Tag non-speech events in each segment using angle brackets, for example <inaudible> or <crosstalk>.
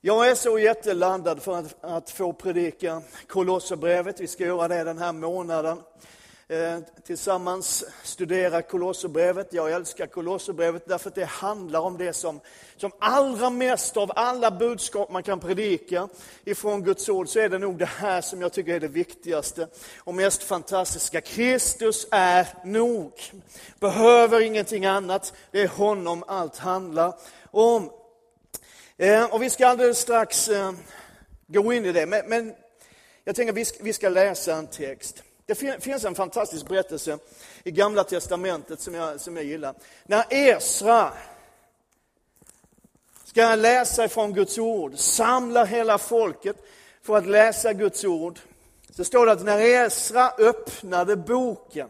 Jag är så jätteladdad för att, att få predika Kolosserbrevet. Vi ska göra det den här månaden. Eh, tillsammans studera Kolosserbrevet. Jag älskar Kolosserbrevet därför att det handlar om det som, som allra mest av alla budskap man kan predika ifrån Guds ord, så är det nog det här som jag tycker är det viktigaste och mest fantastiska. Kristus är nog. Behöver ingenting annat. Det är honom allt handlar om. Eh, och vi ska alldeles strax eh, gå in i det, men, men jag tänker att vi ska, vi ska läsa en text. Det finns en fantastisk berättelse i Gamla Testamentet som jag, som jag gillar. När Esra ska läsa ifrån Guds ord, samlar hela folket för att läsa Guds ord, så står det att när Esra öppnade boken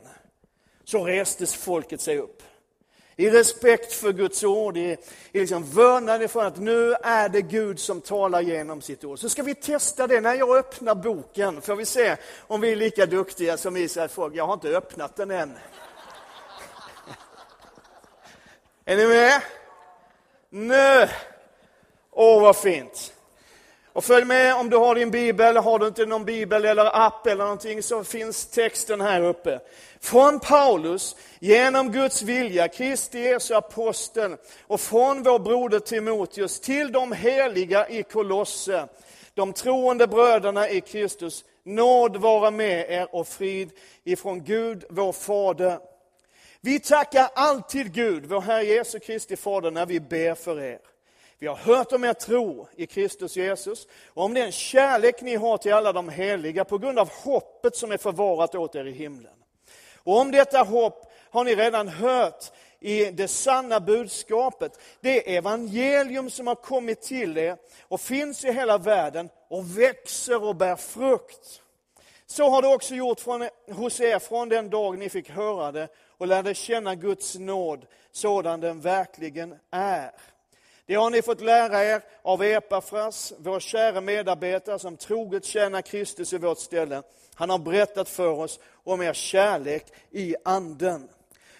så restes folket sig upp i respekt för Guds ord, i, i liksom vördnad ifrån att nu är det Gud som talar genom sitt ord. Så ska vi testa det när jag öppnar boken, får vi se om vi är lika duktiga som Israels folk. Jag har inte öppnat den än. Är ni med? Nu! Åh, vad fint. Och följ med om du har din bibel, har du inte någon bibel eller app eller någonting så finns texten här uppe. Från Paulus, genom Guds vilja, Kristi Jesu aposteln och från vår broder Timoteus till de heliga i Kolosse, de troende bröderna i Kristus. Nåd vara med er och frid ifrån Gud, vår Fader. Vi tackar alltid Gud, vår Herre Jesu Kristi Fader, när vi ber för er. Vi har hört om er tro i Kristus Jesus och om den kärlek ni har till alla de heliga på grund av hoppet som är förvarat åt er i himlen. Och om detta hopp har ni redan hört i det sanna budskapet, det evangelium som har kommit till er och finns i hela världen och växer och bär frukt. Så har det också gjort från, hos er från den dag ni fick höra det och lärde känna Guds nåd sådan den verkligen är. Det har ni fått lära er av Epafras, vår kära medarbetare som troget tjänar Kristus i vårt ställe. Han har berättat för oss om er kärlek i anden.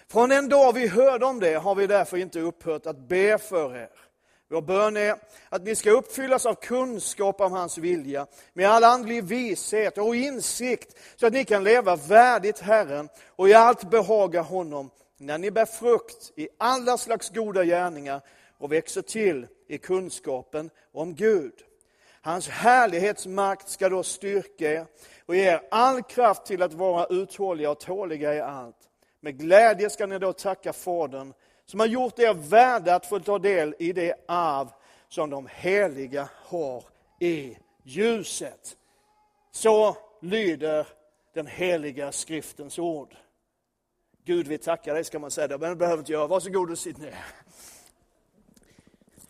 Från den dag vi hörde om det har vi därför inte upphört att be för er. Vår bön är att ni ska uppfyllas av kunskap om hans vilja, med all andlig vishet och insikt, så att ni kan leva värdigt Herren och i allt behaga honom, när ni bär frukt i alla slags goda gärningar och växer till i kunskapen om Gud. Hans härlighetsmakt ska då styrka er och ge er all kraft till att vara uthålliga och tåliga i allt. Med glädje ska ni då tacka Fadern som har gjort er värda att få ta del i det arv som de heliga har i ljuset. Så lyder den heliga skriftens ord. Gud, vi tackar dig, ska man säga, men det behöver inte göra. Varsågod och sitt ner.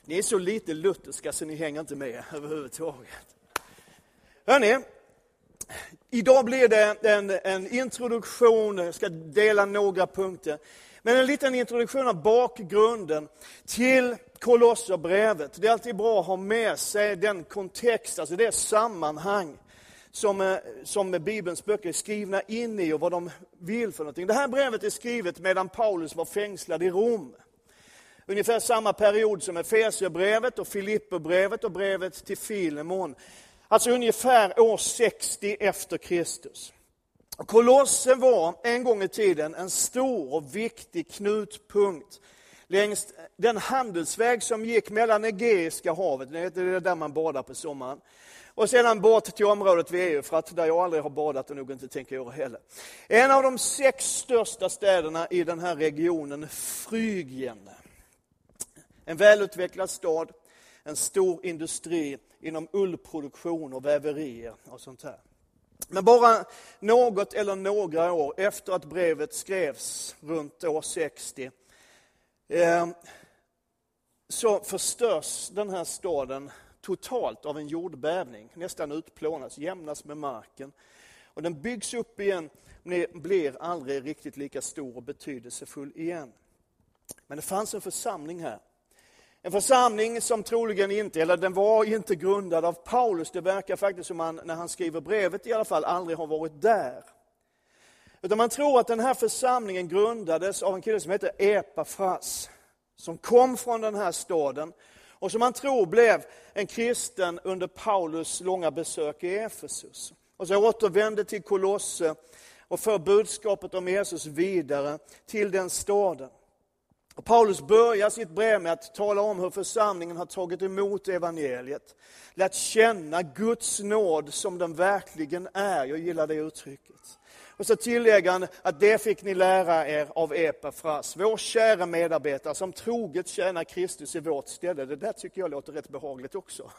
Ni är så lite lutherska så ni hänger inte med överhuvudtaget. Hörrni, idag blir det en, en introduktion, jag ska dela några punkter. Men en liten introduktion av bakgrunden till Kolosserbrevet. Det är alltid bra att ha med sig den kontext, alltså det sammanhang som, eh, som Bibelns böcker är skrivna in i och vad de vill för någonting. Det här brevet är skrivet medan Paulus var fängslad i Rom ungefär samma period som Efesierbrevet och Filipperbrevet och brevet till Filemon. Alltså ungefär år 60 efter Kristus. Kolosse var en gång i tiden en stor och viktig knutpunkt längs den handelsväg som gick mellan Egeiska havet, det är där man badar på sommaren, och sedan bort till området vid Eufrat, där jag aldrig har badat och nog inte tänker göra heller. En av de sex största städerna i den här regionen, Frygien, en välutvecklad stad, en stor industri inom ullproduktion och väverier och sånt här. Men bara något eller några år efter att brevet skrevs, runt år 60, eh, så förstörs den här staden totalt av en jordbävning, nästan utplånas, jämnas med marken. Och den byggs upp igen, men blir aldrig riktigt lika stor och betydelsefull igen. Men det fanns en församling här en församling som troligen inte, eller den var inte grundad av Paulus. Det verkar faktiskt som han, när han skriver brevet i alla fall, aldrig har varit där. Utan man tror att den här församlingen grundades av en kille som heter Epafras, som kom från den här staden och som man tror blev en kristen under Paulus långa besök i Efesus. Och så återvände till Kolosse och för budskapet om Jesus vidare till den staden. Och Paulus börjar sitt brev med att tala om hur församlingen har tagit emot evangeliet. Lärt känna Guds nåd som den verkligen är. Jag gillar det uttrycket. Och så tillägger han att det fick ni lära er av Epafras, vår kära medarbetare som troget tjänar Kristus i vårt ställe. Det där tycker jag låter rätt behagligt också.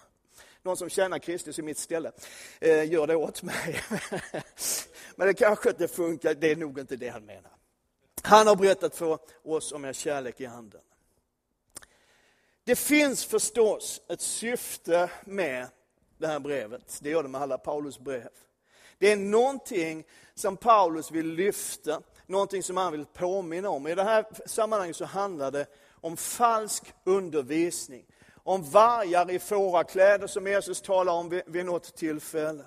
Någon som tjänar Kristus i mitt ställe, eh, gör det åt mig. <laughs> Men det kanske inte funkar, det är nog inte det han menar. Han har berättat för oss om er kärlek i anden. Det finns förstås ett syfte med det här brevet. Det gör det med alla Paulus brev. Det är någonting som Paulus vill lyfta, någonting som han vill påminna om. I det här sammanhanget så handlar det om falsk undervisning. Om vargar i fårakläder som Jesus talar om vid, vid något tillfälle.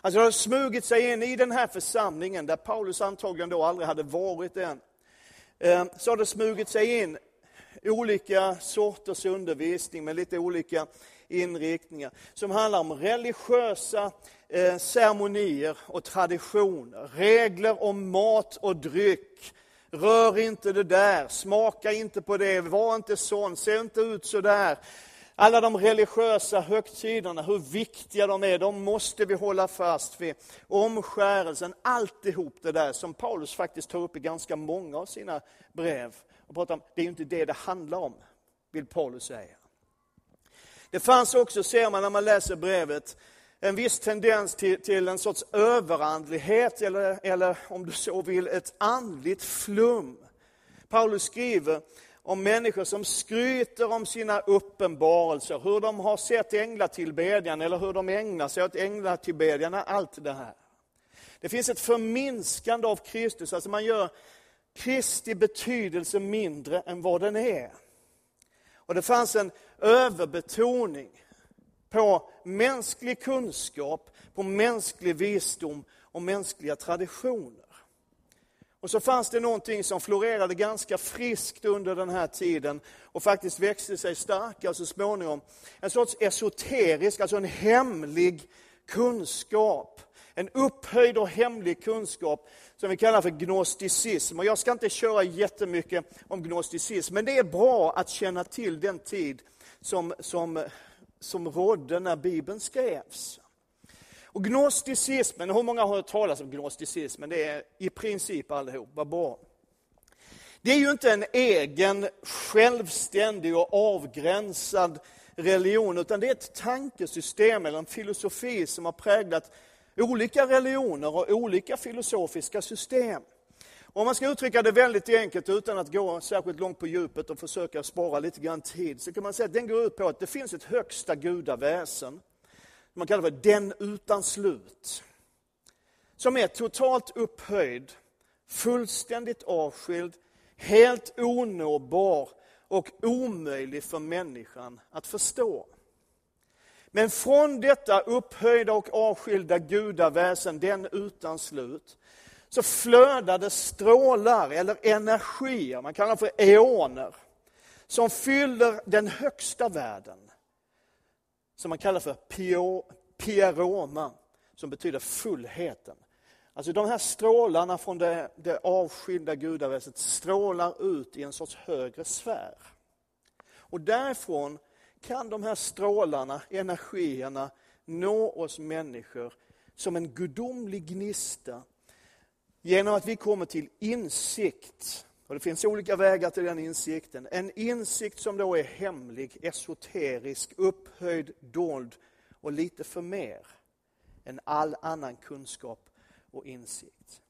Alltså det har smugit sig in i den här församlingen, där Paulus antagligen då aldrig hade varit än. Ehm, så har det smugit sig in olika sorters undervisning med lite olika inriktningar. Som handlar om religiösa eh, ceremonier och traditioner. Regler om mat och dryck. Rör inte det där, smaka inte på det, var inte sån, se inte ut så där. Alla de religiösa högtiderna, hur viktiga de är, de måste vi hålla fast vid. Omskärelsen, alltihop det där som Paulus faktiskt tar upp i ganska många av sina brev. Och pratar om, det är ju inte det det handlar om, vill Paulus säga. Det fanns också, ser man när man läser brevet, en viss tendens till, till en sorts överandlighet, eller, eller om du så vill, ett andligt flum. Paulus skriver om människor som skryter om sina uppenbarelser, hur de har sett änglatillbedjan eller hur de ägnar sig åt änglatillbedjan, allt det här. Det finns ett förminskande av Kristus, alltså man gör Kristi betydelse mindre än vad den är. Och det fanns en överbetoning på mänsklig kunskap, på mänsklig visdom och mänskliga traditioner. Och så fanns det någonting som florerade ganska friskt under den här tiden och faktiskt växte sig starkare så småningom. En sorts esoterisk, alltså en hemlig kunskap. En upphöjd och hemlig kunskap som vi kallar för gnosticism. Och jag ska inte köra jättemycket om gnosticism, men det är bra att känna till den tid som, som, som rådde när Bibeln skrevs. Och gnosticismen, hur många har hört talas om gnosticismen? Det är i princip allihop, vad bra. Det är ju inte en egen självständig och avgränsad religion, utan det är ett tankesystem eller en filosofi som har präglat olika religioner och olika filosofiska system. Om man ska uttrycka det väldigt enkelt utan att gå särskilt långt på djupet och försöka spara lite grann tid, så kan man säga att den går ut på att det finns ett högsta gudaväsen man kallar för den utan slut. Som är totalt upphöjd, fullständigt avskild, helt onåbar och omöjlig för människan att förstå. Men från detta upphöjda och avskilda gudaväsen, den utan slut, så flödade strålar eller energier, man kallar för eoner, som fyller den högsta världen som man kallar för pieroma, som betyder fullheten. Alltså de här strålarna från det, det avskilda gudaväsendet strålar ut i en sorts högre sfär. Och därifrån kan de här strålarna, energierna, nå oss människor som en gudomlig gnista genom att vi kommer till insikt och det finns olika vägar till den insikten. En insikt som då är hemlig, esoterisk, upphöjd, dold och lite för mer än all annan kunskap och insikt.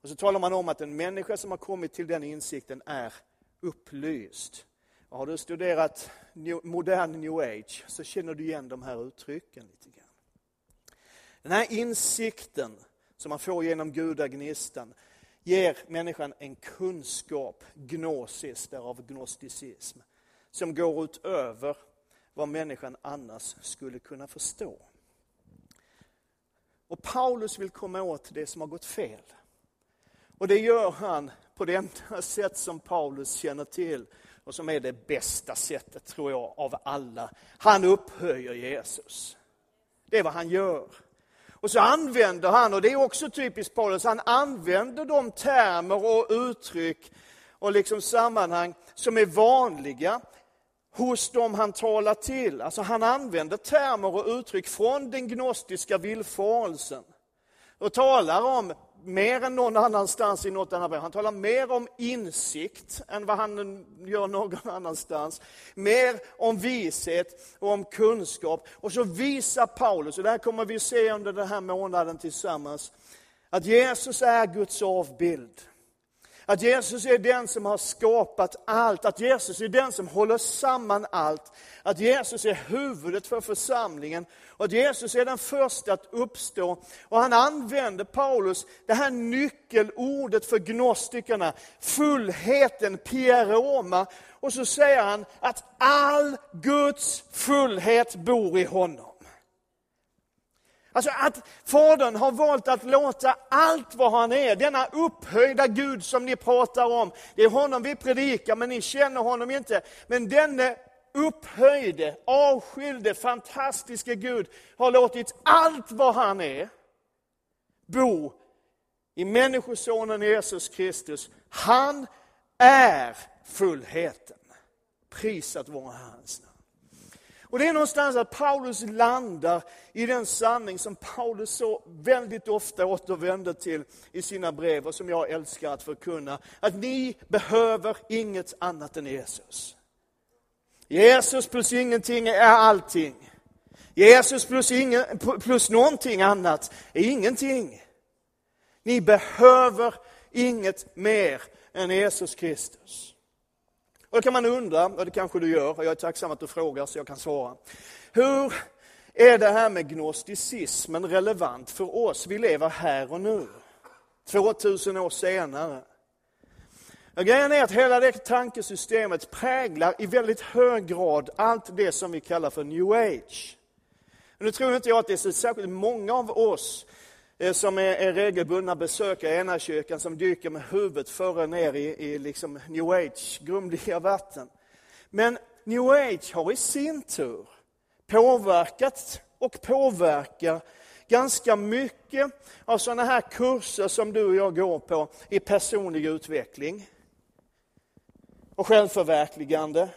Och så talar man om att en människa som har kommit till den insikten är upplyst. Och har du studerat modern new age så känner du igen de här uttrycken lite grann. Den här insikten som man får genom gudagnistan, ger människan en kunskap, gnosis, därav gnosticism, som går utöver vad människan annars skulle kunna förstå. Och Paulus vill komma åt det som har gått fel. Och det gör han på det enda sätt som Paulus känner till. och som är det bästa sättet, tror jag, av alla. Han upphöjer Jesus. Det är vad han gör. Och så använder han, och det är också typiskt Paulus, han använder de termer och uttryck och liksom sammanhang som är vanliga hos dem han talar till. Alltså han använder termer och uttryck från den gnostiska villfarelsen och talar om mer än någon annanstans i något annat brev. Han talar mer om insikt än vad han gör någon annanstans. Mer om vishet och om kunskap. Och så visar Paulus, och det här kommer vi se under den här månaden tillsammans, att Jesus är Guds avbild. Att Jesus är den som har skapat allt, att Jesus är den som håller samman allt. Att Jesus är huvudet för församlingen och att Jesus är den första att uppstå. Och han använder Paulus, det här nyckelordet för gnostikerna, fullheten, pieroma. Och så säger han att all Guds fullhet bor i honom. Alltså att Fadern har valt att låta allt vad han är, denna upphöjda Gud som ni pratar om, det är honom vi predikar men ni känner honom inte. Men denne upphöjde, avskilde, fantastiske Gud har låtit allt vad han är bo i Människosonen Jesus Kristus. Han är fullheten. Prisat vare hans namn. Och det är någonstans att Paulus landar i den sanning som Paulus så väldigt ofta återvänder till i sina brev och som jag älskar att förkunna. Att ni behöver inget annat än Jesus. Jesus plus ingenting är allting. Jesus plus, ingen, plus någonting annat är ingenting. Ni behöver inget mer än Jesus Kristus. Och då kan man undra, och det kanske du gör, och jag är tacksam att du frågar så jag kan svara. Hur är det här med gnosticismen relevant för oss? Vi lever här och nu, 2000 år senare. Och grejen är att hela det tankesystemet präglar i väldigt hög grad allt det som vi kallar för new age. Nu tror inte jag att det är så särskilt många av oss Eh, som är, är regelbundna besökare i NA-kyrkan som dyker med huvudet före ner i, i liksom new age, grumliga vatten. Men new age har i sin tur påverkat och påverkar ganska mycket av sådana här kurser som du och jag går på i personlig utveckling och självförverkligande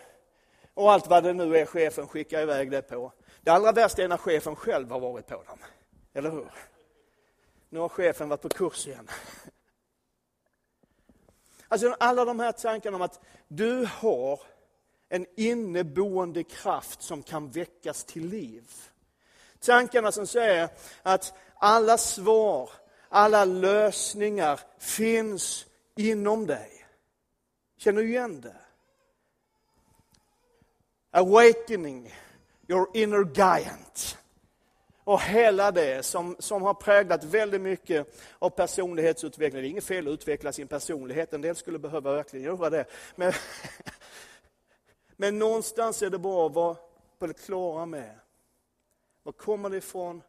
och allt vad det nu är chefen skickar iväg det på. Det allra värsta är när chefen själv har varit på dem, eller hur? Nu har chefen varit på kurs igen. Alltså alla de här tankarna om att du har en inneboende kraft som kan väckas till liv. Tankarna som säger att alla svar, alla lösningar finns inom dig. Känner du igen det? Awakening your inner giant och hela det som, som har präglat väldigt mycket av personlighetsutveckling. Det är inget fel att utveckla sin personlighet, en del skulle behöva verkligen göra det. Men, <laughs> men någonstans är det bra att vara på det klara med var kommer det ifrån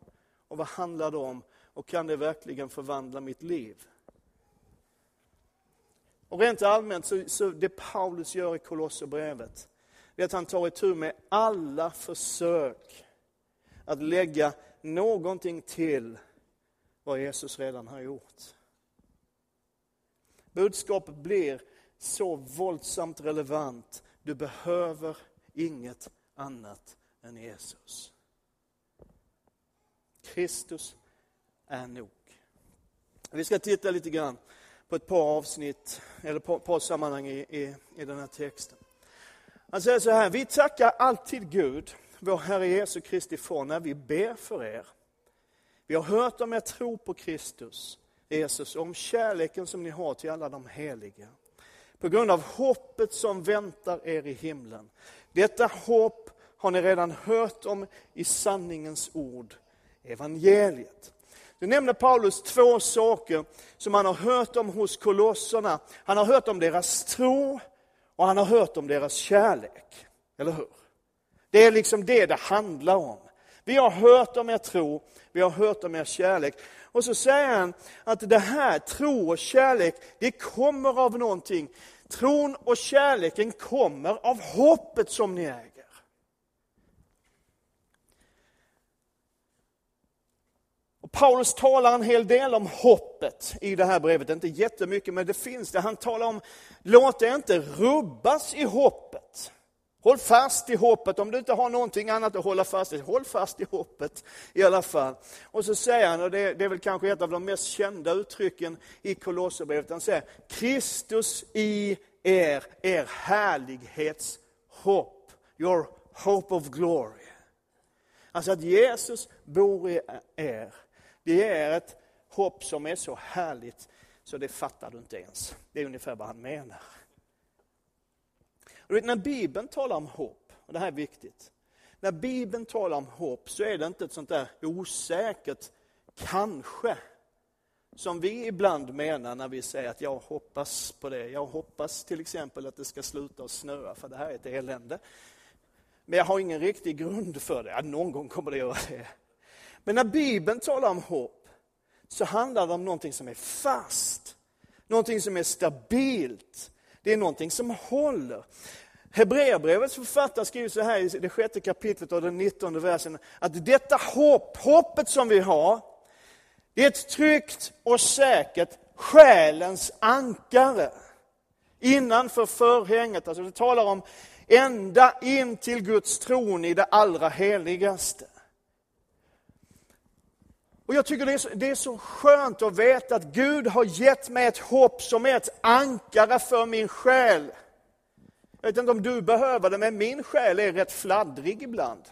och vad handlar det om och kan det verkligen förvandla mitt liv? Och rent allmänt, så, så det Paulus gör i Kolosserbrevet, är att han tar itu med alla försök att lägga någonting till vad Jesus redan har gjort. Budskapet blir så våldsamt relevant. Du behöver inget annat än Jesus. Kristus är nog. Vi ska titta lite grann på ett par avsnitt, eller på ett par sammanhang i, i, i den här texten. Han säger så här, vi tackar alltid Gud vår Herre Jesu Kristi far när vi ber för er. Vi har hört om er tro på Kristus, Jesus, och om kärleken som ni har till alla de heliga. På grund av hoppet som väntar er i himlen. Detta hopp har ni redan hört om i sanningens ord, evangeliet. Nu nämner Paulus två saker som han har hört om hos kolosserna. Han har hört om deras tro och han har hört om deras kärlek. Eller hur? Det är liksom det det handlar om. Vi har hört om er tro, vi har hört om er kärlek. Och så säger han att det här, tro och kärlek, det kommer av någonting. Tron och kärleken kommer av hoppet som ni äger. Och Paulus talar en hel del om hoppet i det här brevet, inte jättemycket men det finns det. Han talar om, låt er inte rubbas i hoppet. Håll fast i hoppet, om du inte har någonting annat att hålla fast i, håll fast i hoppet i alla fall. Och så säger han, och det, det är väl kanske ett av de mest kända uttrycken i Kolosserbrevet, han säger Kristus i er, er härlighetshopp, your hope of glory. Alltså att Jesus bor i er, det är ett hopp som är så härligt så det fattar du inte ens. Det är ungefär vad han menar. Och när Bibeln talar om hopp, och det här är viktigt. När Bibeln talar om hopp så är det inte ett sånt där osäkert kanske. Som vi ibland menar när vi säger att jag hoppas på det. Jag hoppas till exempel att det ska sluta att snöa för det här är ett elände. Men jag har ingen riktig grund för det. Ja, någon gång kommer det göra det. Men när Bibeln talar om hopp så handlar det om någonting som är fast. Någonting som är stabilt. Det är någonting som håller. Hebreerbrevets författare skriver så här i det sjätte kapitlet och den nittonde versen, att detta hopp, hoppet som vi har, det är ett tryggt och säkert själens ankare. Innanför förhänget, alltså det talar om ända in till Guds tron i det allra heligaste. Och jag tycker det är, så, det är så skönt att veta att Gud har gett mig ett hopp som är ett ankare för min själ. Jag vet inte om du behöver det, men min själ är rätt fladdrig ibland.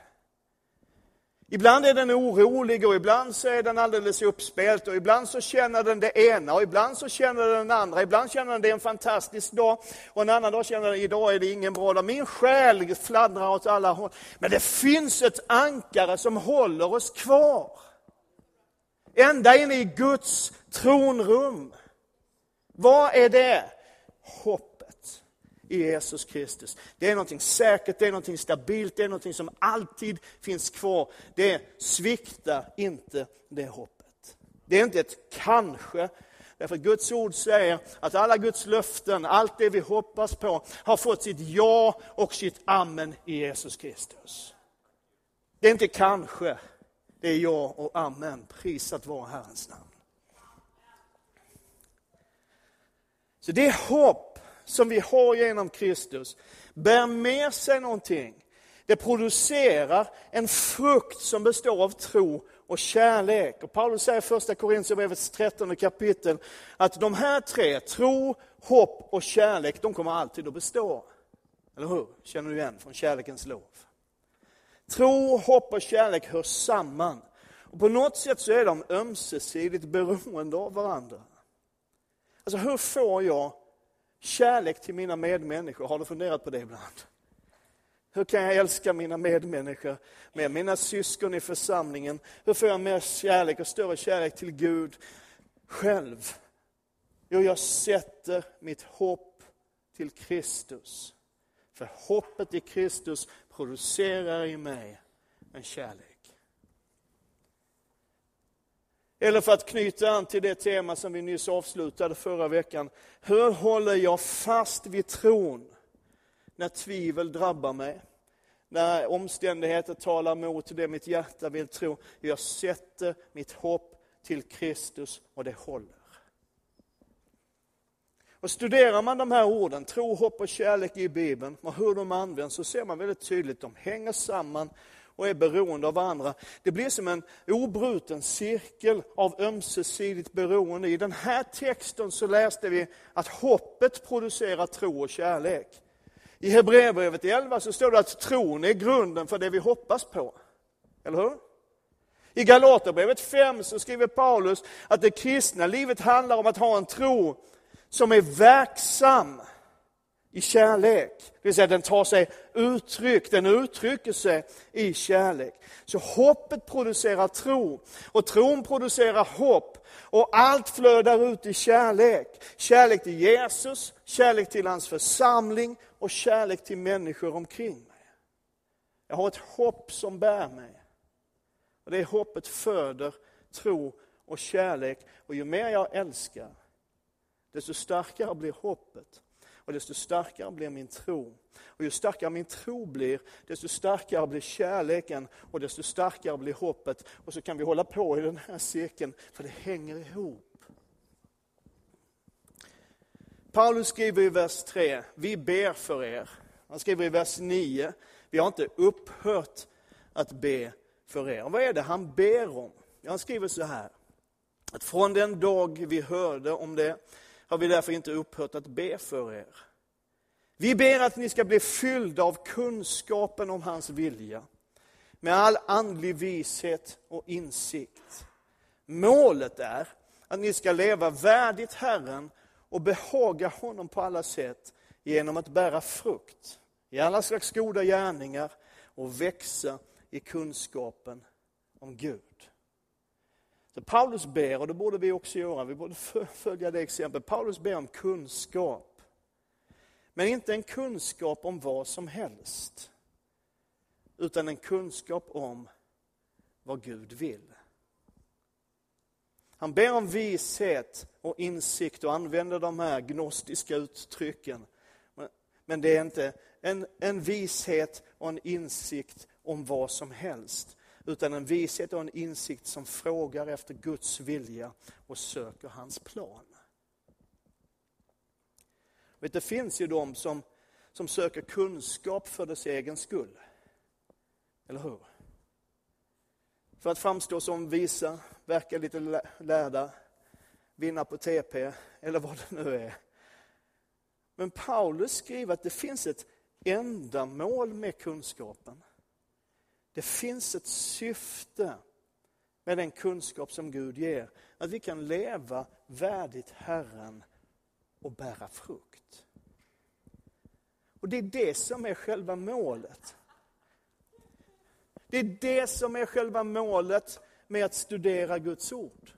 Ibland är den orolig och ibland så är den alldeles uppspelt och ibland så känner den det ena och ibland så känner den det andra. Ibland känner den det är en fantastisk dag och en annan dag känner den idag är det ingen bra dag. Min själ fladdrar åt alla håll. Men det finns ett ankare som håller oss kvar. Ända in i Guds tronrum. Vad är det? Hoppet i Jesus Kristus. Det är någonting säkert, det är någonting stabilt, det är någonting som alltid finns kvar. Det sviktar inte det hoppet. Det är inte ett kanske, Därför att Guds ord säger att alla Guds löften, allt det vi hoppas på, har fått sitt ja och sitt amen i Jesus Kristus. Det är inte kanske, det är ja och amen. Prisat vare Herrens namn. Så det hopp som vi har genom Kristus bär med sig någonting. Det producerar en frukt som består av tro och kärlek. Och Paulus säger i första Korintierbrevets 13 kapitel att de här tre, tro, hopp och kärlek, de kommer alltid att bestå. Eller hur? Känner du igen från kärlekens lov? Tro, hopp och kärlek hör samman. Och på något sätt så är de ömsesidigt beroende av varandra. Alltså hur får jag kärlek till mina medmänniskor? Har du funderat på det ibland? Hur kan jag älska mina medmänniskor, med mina syskon i församlingen? Hur får jag mer kärlek och större kärlek till Gud själv? Jo, jag sätter mitt hopp till Kristus. För hoppet i Kristus producerar i mig en kärlek. Eller för att knyta an till det tema som vi nyss avslutade förra veckan. Hur håller jag fast vid tron när tvivel drabbar mig? När omständigheter talar mot det mitt hjärta vill tro. Jag sätter mitt hopp till Kristus och det håller. Och studerar man de här orden, tro, hopp och kärlek i Bibeln och hur de används så ser man väldigt tydligt att de hänger samman och är beroende av varandra. Det blir som en obruten cirkel av ömsesidigt beroende. I den här texten så läste vi att hoppet producerar tro och kärlek. I Hebreerbrevet 11 så står det att tron är grunden för det vi hoppas på. Eller hur? I Galaterbrevet 5 så skriver Paulus att det kristna livet handlar om att ha en tro som är verksam i kärlek. Det vill säga den tar sig uttryck, den uttrycker sig i kärlek. Så hoppet producerar tro och tron producerar hopp och allt flödar ut i kärlek. Kärlek till Jesus, kärlek till hans församling och kärlek till människor omkring mig. Jag har ett hopp som bär mig. Och Det hoppet föder tro och kärlek och ju mer jag älskar, desto starkare blir hoppet. Och desto starkare blir min tro. Och ju starkare min tro blir, desto starkare blir kärleken och desto starkare blir hoppet. Och så kan vi hålla på i den här cirkeln, för det hänger ihop. Paulus skriver i vers 3, vi ber för er. Han skriver i vers 9, vi har inte upphört att be för er. Och vad är det han ber om? Han skriver så här, att från den dag vi hörde om det har vi därför inte upphört att be för er. Vi ber att ni ska bli fyllda av kunskapen om hans vilja, med all andlig vishet och insikt. Målet är att ni ska leva värdigt Herren och behaga honom på alla sätt genom att bära frukt i alla slags goda gärningar och växa i kunskapen om Gud. Så Paulus ber, och det borde vi också göra, vi borde följa det exemplet. Paulus ber om kunskap. Men inte en kunskap om vad som helst. Utan en kunskap om vad Gud vill. Han ber om vishet och insikt och använder de här gnostiska uttrycken. Men det är inte en, en vishet och en insikt om vad som helst, utan en vishet och en insikt som frågar efter Guds vilja och söker hans plan. Vet, det finns ju de som, som söker kunskap för dess egen skull. Eller hur? För att framstå som visa, verka lite lärda, vinna på TP eller vad det nu är. Men Paulus skriver att det finns ett ändamål med kunskapen. Det finns ett syfte med den kunskap som Gud ger. Att vi kan leva värdigt Herren och bära frukt. Och det är det som är själva målet. Det är det som är själva målet med att studera Guds ord.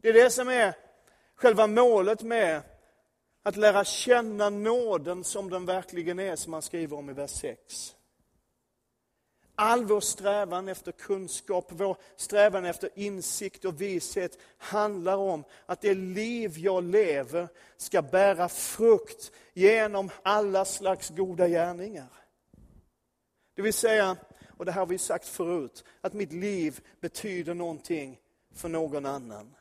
Det är det som är själva målet med att lära känna nåden som den verkligen är, som han skriver om i vers 6. All vår strävan efter kunskap, vår strävan efter insikt och vishet handlar om att det liv jag lever ska bära frukt genom alla slags goda gärningar. Det vill säga, och det här har vi sagt förut, att mitt liv betyder någonting för någon annan.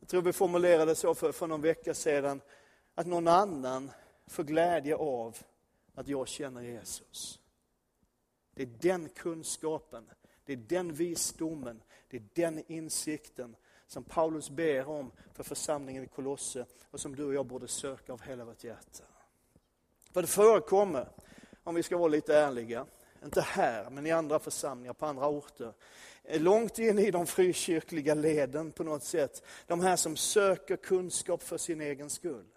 Jag tror vi formulerade så för, för någon vecka sedan, att någon annan får glädje av att jag känner Jesus. Det är den kunskapen, det är den visdomen, det är den insikten som Paulus ber om för församlingen i Kolosse och som du och jag borde söka av hela vårt hjärta. För det förekommer, om vi ska vara lite ärliga, inte här, men i andra församlingar, på andra orter, långt in i de frikyrkliga leden på något sätt, de här som söker kunskap för sin egen skull.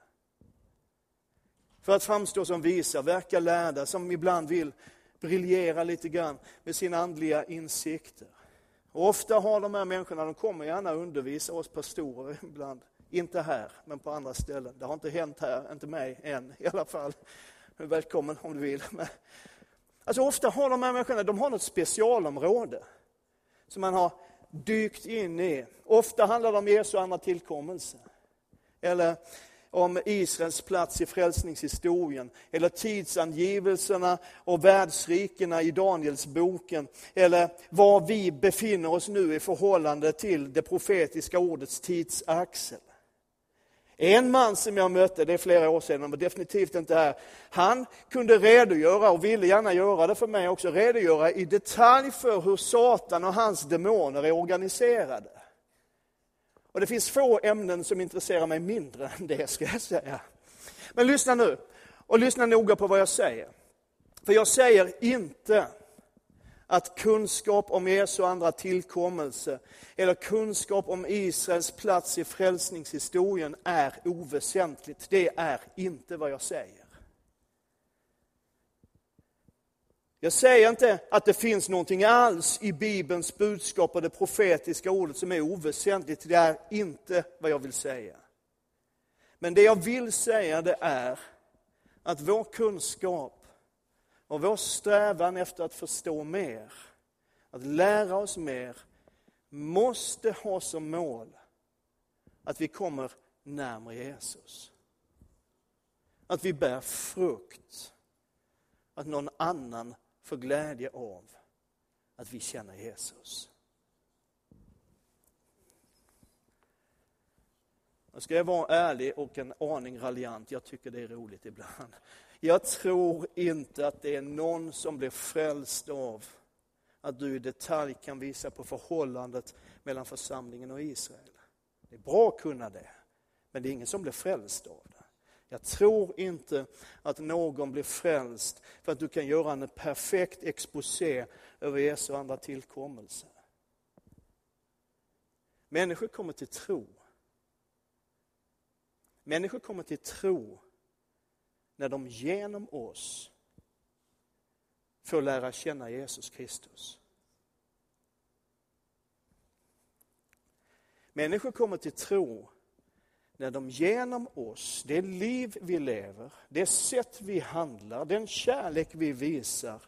För att framstå som visa, verka lärda, som ibland vill briljera lite grann med sina andliga insikter. Och ofta har de här människorna, de kommer gärna undervisa oss pastorer <laughs> ibland. Inte här, men på andra ställen. Det har inte hänt här, inte mig än i alla fall. Välkommen om du vill. Men, alltså ofta har de här människorna, de har något specialområde som man har dykt in i. Ofta handlar det om Jesu andra tillkommelse. Eller om Israels plats i frälsningshistorien, eller tidsangivelserna och världsrikena i Danielsboken, eller var vi befinner oss nu i förhållande till det profetiska ordets tidsaxel. En man som jag mötte, det är flera år sedan, men definitivt inte här, han kunde redogöra, och ville gärna göra det för mig också, redogöra i detalj för hur Satan och hans demoner är organiserade. Och det finns få ämnen som intresserar mig mindre än det, ska jag säga. Men lyssna nu, och lyssna noga på vad jag säger. För jag säger inte att kunskap om Jesu andra tillkommelse eller kunskap om Israels plats i frälsningshistorien är oväsentligt. Det är inte vad jag säger. Jag säger inte att det finns någonting alls i Bibelns budskap och det profetiska ordet som är oväsentligt. Det är inte vad jag vill säga. Men det jag vill säga det är att vår kunskap och vår strävan efter att förstå mer, att lära oss mer, måste ha som mål att vi kommer närmare Jesus. att vi bär frukt. Att någon annan för glädje av att vi känner Jesus. Nu ska jag vara ärlig och en aning raljant, jag tycker det är roligt ibland. Jag tror inte att det är någon som blir frälst av att du i detalj kan visa på förhållandet mellan församlingen och Israel. Det är bra att kunna det, men det är ingen som blir frälst av det. Jag tror inte att någon blir frälst för att du kan göra en perfekt exposé över Jesu andra tillkommelse. Människor kommer till tro. Människor kommer till tro när de genom oss får lära känna Jesus Kristus. Människor kommer till tro när de genom oss, det liv vi lever, det sätt vi handlar, den kärlek vi visar,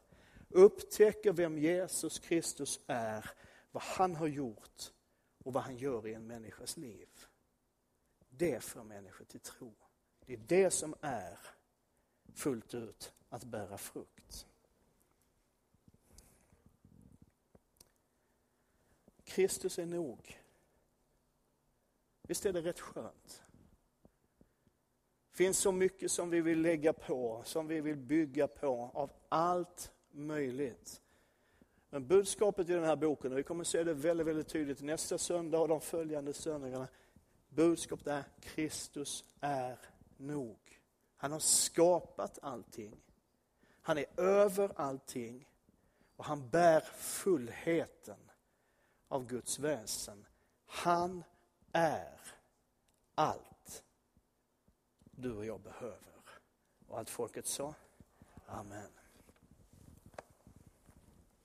upptäcker vem Jesus Kristus är, vad han har gjort och vad han gör i en människas liv. Det för människor till tro. Det är det som är fullt ut att bära frukt. Kristus är nog. Visst är det rätt skönt? Det finns så mycket som vi vill lägga på, som vi vill bygga på av allt möjligt. Men budskapet i den här boken, och vi kommer se det väldigt, väldigt tydligt nästa söndag och de följande söndagarna. Budskapet är Kristus är nog. Han har skapat allting. Han är över allting och han bär fullheten av Guds väsen. Han är allt du och jag behöver. Och allt folket sa? Amen.